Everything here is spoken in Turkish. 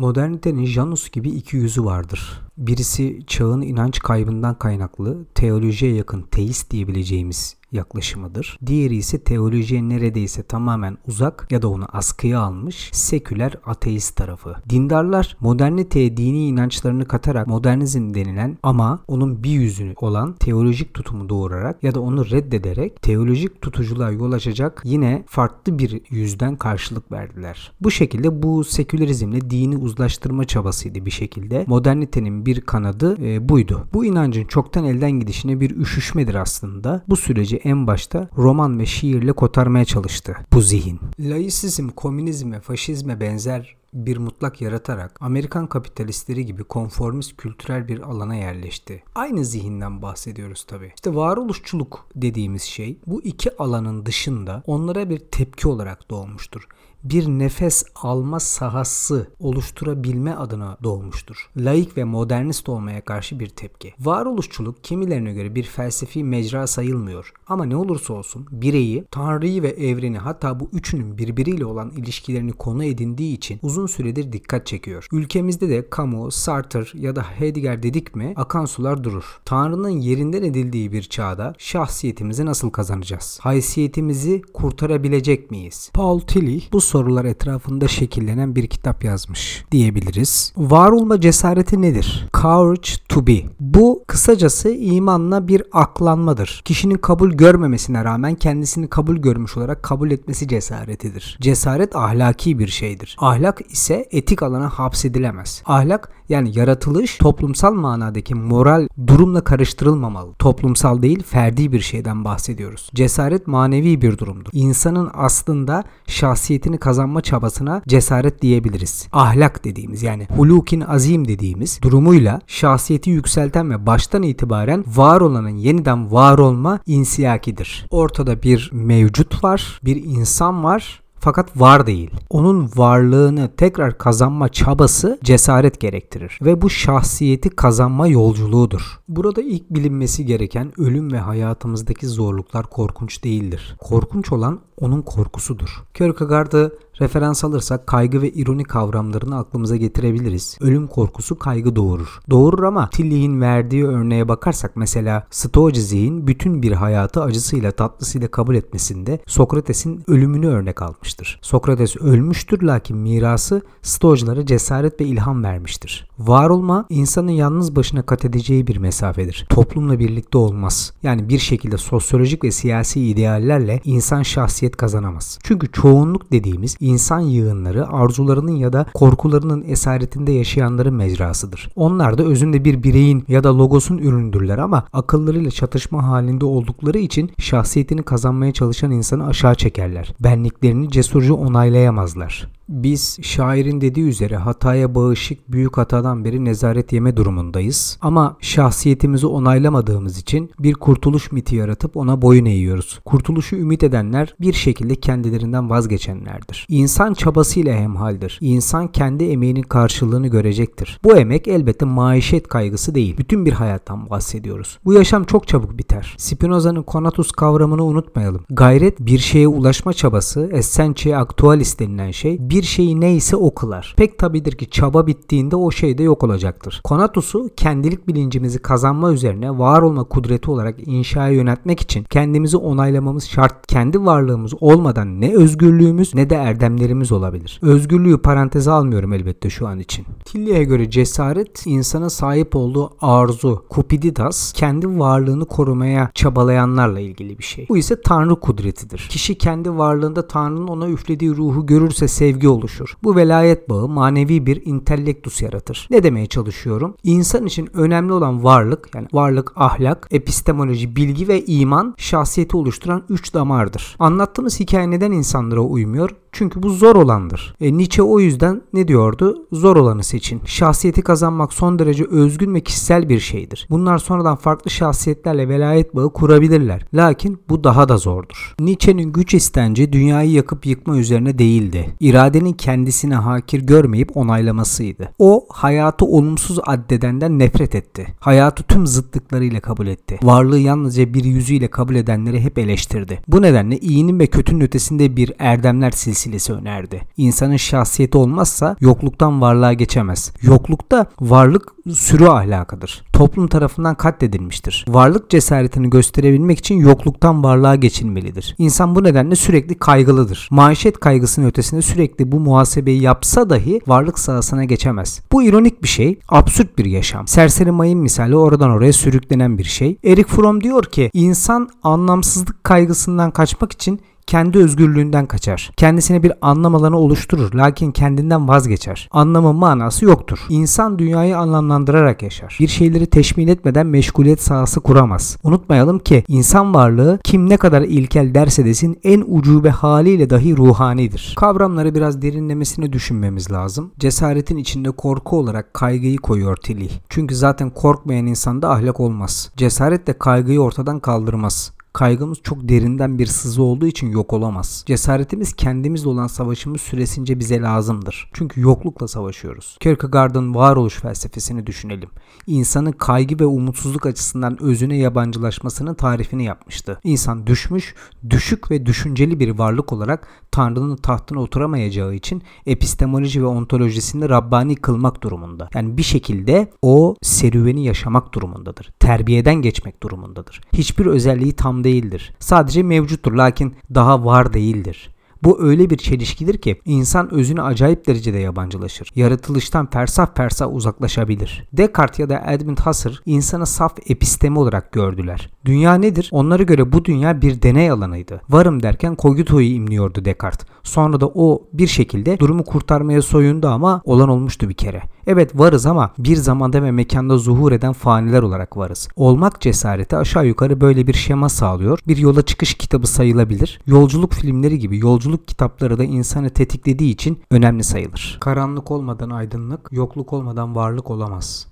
Modernitenin Janus gibi iki yüzü vardır. Birisi çağın inanç kaybından kaynaklı teolojiye yakın teist diyebileceğimiz yaklaşımıdır. Diğeri ise teolojiye neredeyse tamamen uzak ya da onu askıya almış seküler ateist tarafı. Dindarlar moderniteye dini inançlarını katarak modernizm denilen ama onun bir yüzünü olan teolojik tutumu doğurarak ya da onu reddederek teolojik tutuculuğa yol açacak yine farklı bir yüzden karşılık verdiler. Bu şekilde bu sekülerizmle dini uzlaştırma çabasıydı bir şekilde. Modernitenin bir kanadı e, buydu. Bu inancın çoktan elden gidişine bir üşüşmedir aslında. Bu süreci en başta roman ve şiirle kotarmaya çalıştı bu zihin. Laisizm, komünizm ve faşizme benzer bir mutlak yaratarak Amerikan kapitalistleri gibi konformist kültürel bir alana yerleşti. Aynı zihinden bahsediyoruz tabi. İşte varoluşçuluk dediğimiz şey bu iki alanın dışında onlara bir tepki olarak doğmuştur bir nefes alma sahası oluşturabilme adına doğmuştur. Laik ve modernist olmaya karşı bir tepki. Varoluşçuluk kimilerine göre bir felsefi mecra sayılmıyor. Ama ne olursa olsun bireyi, Tanrı'yı ve evreni hatta bu üçünün birbiriyle olan ilişkilerini konu edindiği için uzun süredir dikkat çekiyor. Ülkemizde de Camus, Sartre ya da Heidegger dedik mi akan sular durur. Tanrı'nın yerinden edildiği bir çağda şahsiyetimizi nasıl kazanacağız? Haysiyetimizi kurtarabilecek miyiz? Paul Tillich bu sorular etrafında şekillenen bir kitap yazmış diyebiliriz. Var olma cesareti nedir? Courage to be. Bu kısacası imanla bir aklanmadır. Kişinin kabul görmemesine rağmen kendisini kabul görmüş olarak kabul etmesi cesaretidir. Cesaret ahlaki bir şeydir. Ahlak ise etik alana hapsedilemez. Ahlak yani yaratılış toplumsal manadaki moral durumla karıştırılmamalı. Toplumsal değil ferdi bir şeyden bahsediyoruz. Cesaret manevi bir durumdur. İnsanın aslında şahsiyetini kazanma çabasına cesaret diyebiliriz. Ahlak dediğimiz yani hulukin azim dediğimiz durumuyla şahsiyeti yükselten ve baştan itibaren var olanın yeniden var olma insiyakidir. Ortada bir mevcut var, bir insan var fakat var değil. Onun varlığını tekrar kazanma çabası cesaret gerektirir ve bu şahsiyeti kazanma yolculuğudur. Burada ilk bilinmesi gereken ölüm ve hayatımızdaki zorluklar korkunç değildir. Korkunç olan onun korkusudur. Kierkegaard'ı referans alırsak kaygı ve ironi kavramlarını aklımıza getirebiliriz. Ölüm korkusu kaygı doğurur. Doğurur ama Tilly'in verdiği örneğe bakarsak mesela Stoacı bütün bir hayatı acısıyla tatlısıyla kabul etmesinde Sokrates'in ölümünü örnek almıştır. Sokrates ölmüştür lakin mirası Stoacılara cesaret ve ilham vermiştir. Var olma insanın yalnız başına kat edeceği bir mesafedir. Toplumla birlikte olmaz. Yani bir şekilde sosyolojik ve siyasi ideallerle insan şahsiyet kazanamaz. Çünkü çoğunluk dediğimiz insan yığınları arzularının ya da korkularının esaretinde yaşayanların mecrasıdır. Onlar da özünde bir bireyin ya da logosun ürünüdürler ama akıllarıyla çatışma halinde oldukları için şahsiyetini kazanmaya çalışan insanı aşağı çekerler. Benliklerini cesurca onaylayamazlar. Biz şairin dediği üzere hataya bağışık büyük hatadan beri nezaret yeme durumundayız. Ama şahsiyetimizi onaylamadığımız için bir kurtuluş miti yaratıp ona boyun eğiyoruz. Kurtuluşu ümit edenler bir şekilde kendilerinden vazgeçenlerdir. İnsan çabasıyla hemhaldir. İnsan kendi emeğinin karşılığını görecektir. Bu emek elbette maişet kaygısı değil. Bütün bir hayattan bahsediyoruz. Bu yaşam çok çabuk biter. Spinoza'nın konatus kavramını unutmayalım. Gayret bir şeye ulaşma çabası, essentiae actualis denilen şey bir bir şeyi neyse o kılar. Pek tabidir ki çaba bittiğinde o şey de yok olacaktır. Konatus'u kendilik bilincimizi kazanma üzerine var olma kudreti olarak inşaya yöneltmek için kendimizi onaylamamız şart. Kendi varlığımız olmadan ne özgürlüğümüz ne de erdemlerimiz olabilir. Özgürlüğü paranteze almıyorum elbette şu an için. Tilly'e göre cesaret insana sahip olduğu arzu, kupiditas, kendi varlığını korumaya çabalayanlarla ilgili bir şey. Bu ise Tanrı kudretidir. Kişi kendi varlığında Tanrı'nın ona üflediği ruhu görürse sevgi oluşur. Bu velayet bağı manevi bir intellektus yaratır. Ne demeye çalışıyorum? İnsan için önemli olan varlık yani varlık, ahlak, epistemoloji, bilgi ve iman şahsiyeti oluşturan üç damardır. Anlattığımız hikaye neden insanlara uymuyor? Çünkü bu zor olandır. E, Nietzsche o yüzden ne diyordu? Zor olanı seçin şahsiyeti kazanmak son derece özgün ve kişisel bir şeydir. Bunlar sonradan farklı şahsiyetlerle velayet bağı kurabilirler. Lakin bu daha da zordur. Nietzsche'nin güç istenci dünyayı yakıp yıkma üzerine değildi. İradenin kendisine hakir görmeyip onaylamasıydı. O hayatı olumsuz addedenden nefret etti. Hayatı tüm zıtlıklarıyla kabul etti. Varlığı yalnızca bir yüzüyle kabul edenleri hep eleştirdi. Bu nedenle iyinin ve kötünün ötesinde bir erdemler silsilesi önerdi. İnsanın şahsiyeti olmazsa yokluktan varlığa geçemez. Yoklukta varlık sürü ahlakıdır. Toplum tarafından katledilmiştir. Varlık cesaretini gösterebilmek için yokluktan varlığa geçilmelidir. İnsan bu nedenle sürekli kaygılıdır. Maişet kaygısının ötesinde sürekli bu muhasebeyi yapsa dahi varlık sahasına geçemez. Bu ironik bir şey, absürt bir yaşam. Serseri mayın misali oradan oraya sürüklenen bir şey. Erik Fromm diyor ki insan anlamsızlık kaygısından kaçmak için kendi özgürlüğünden kaçar. Kendisine bir anlam alanı oluşturur lakin kendinden vazgeçer. Anlamın manası yoktur. İnsan dünyayı anlamlandırarak yaşar. Bir şeyleri teşmil etmeden meşguliyet sahası kuramaz. Unutmayalım ki insan varlığı kim ne kadar ilkel derse desin en ucube haliyle dahi ruhanidir. Kavramları biraz derinlemesine düşünmemiz lazım. Cesaretin içinde korku olarak kaygıyı koyuyor Tilly. Çünkü zaten korkmayan insanda ahlak olmaz. Cesaret de kaygıyı ortadan kaldırmaz. Kaygımız çok derinden bir sızı olduğu için yok olamaz. Cesaretimiz kendimizle olan savaşımız süresince bize lazımdır. Çünkü yoklukla savaşıyoruz. Kierkegaard'ın varoluş felsefesini düşünelim. İnsanın kaygı ve umutsuzluk açısından özüne yabancılaşmasının tarifini yapmıştı. İnsan düşmüş, düşük ve düşünceli bir varlık olarak Tanrı'nın tahtına oturamayacağı için epistemoloji ve ontolojisini Rabbani kılmak durumunda. Yani bir şekilde o serüveni yaşamak durumundadır. Terbiyeden geçmek durumundadır. Hiçbir özelliği tam değildir. Sadece mevcuttur lakin daha var değildir. Bu öyle bir çelişkidir ki insan özüne acayip derecede yabancılaşır. Yaratılıştan fersah fersah uzaklaşabilir. Descartes ya da Edmund Husserl insanı saf episteme olarak gördüler. Dünya nedir? Onlara göre bu dünya bir deney alanıydı. Varım derken Cogito'yu imliyordu Descartes. Sonra da o bir şekilde durumu kurtarmaya soyundu ama olan olmuştu bir kere. Evet varız ama bir zamanda ve mekanda zuhur eden faniler olarak varız. Olmak cesareti aşağı yukarı böyle bir şema sağlıyor. Bir yola çıkış kitabı sayılabilir. Yolculuk filmleri gibi yolculuk kitapları da insanı tetiklediği için önemli sayılır. Karanlık olmadan aydınlık, yokluk olmadan varlık olamaz.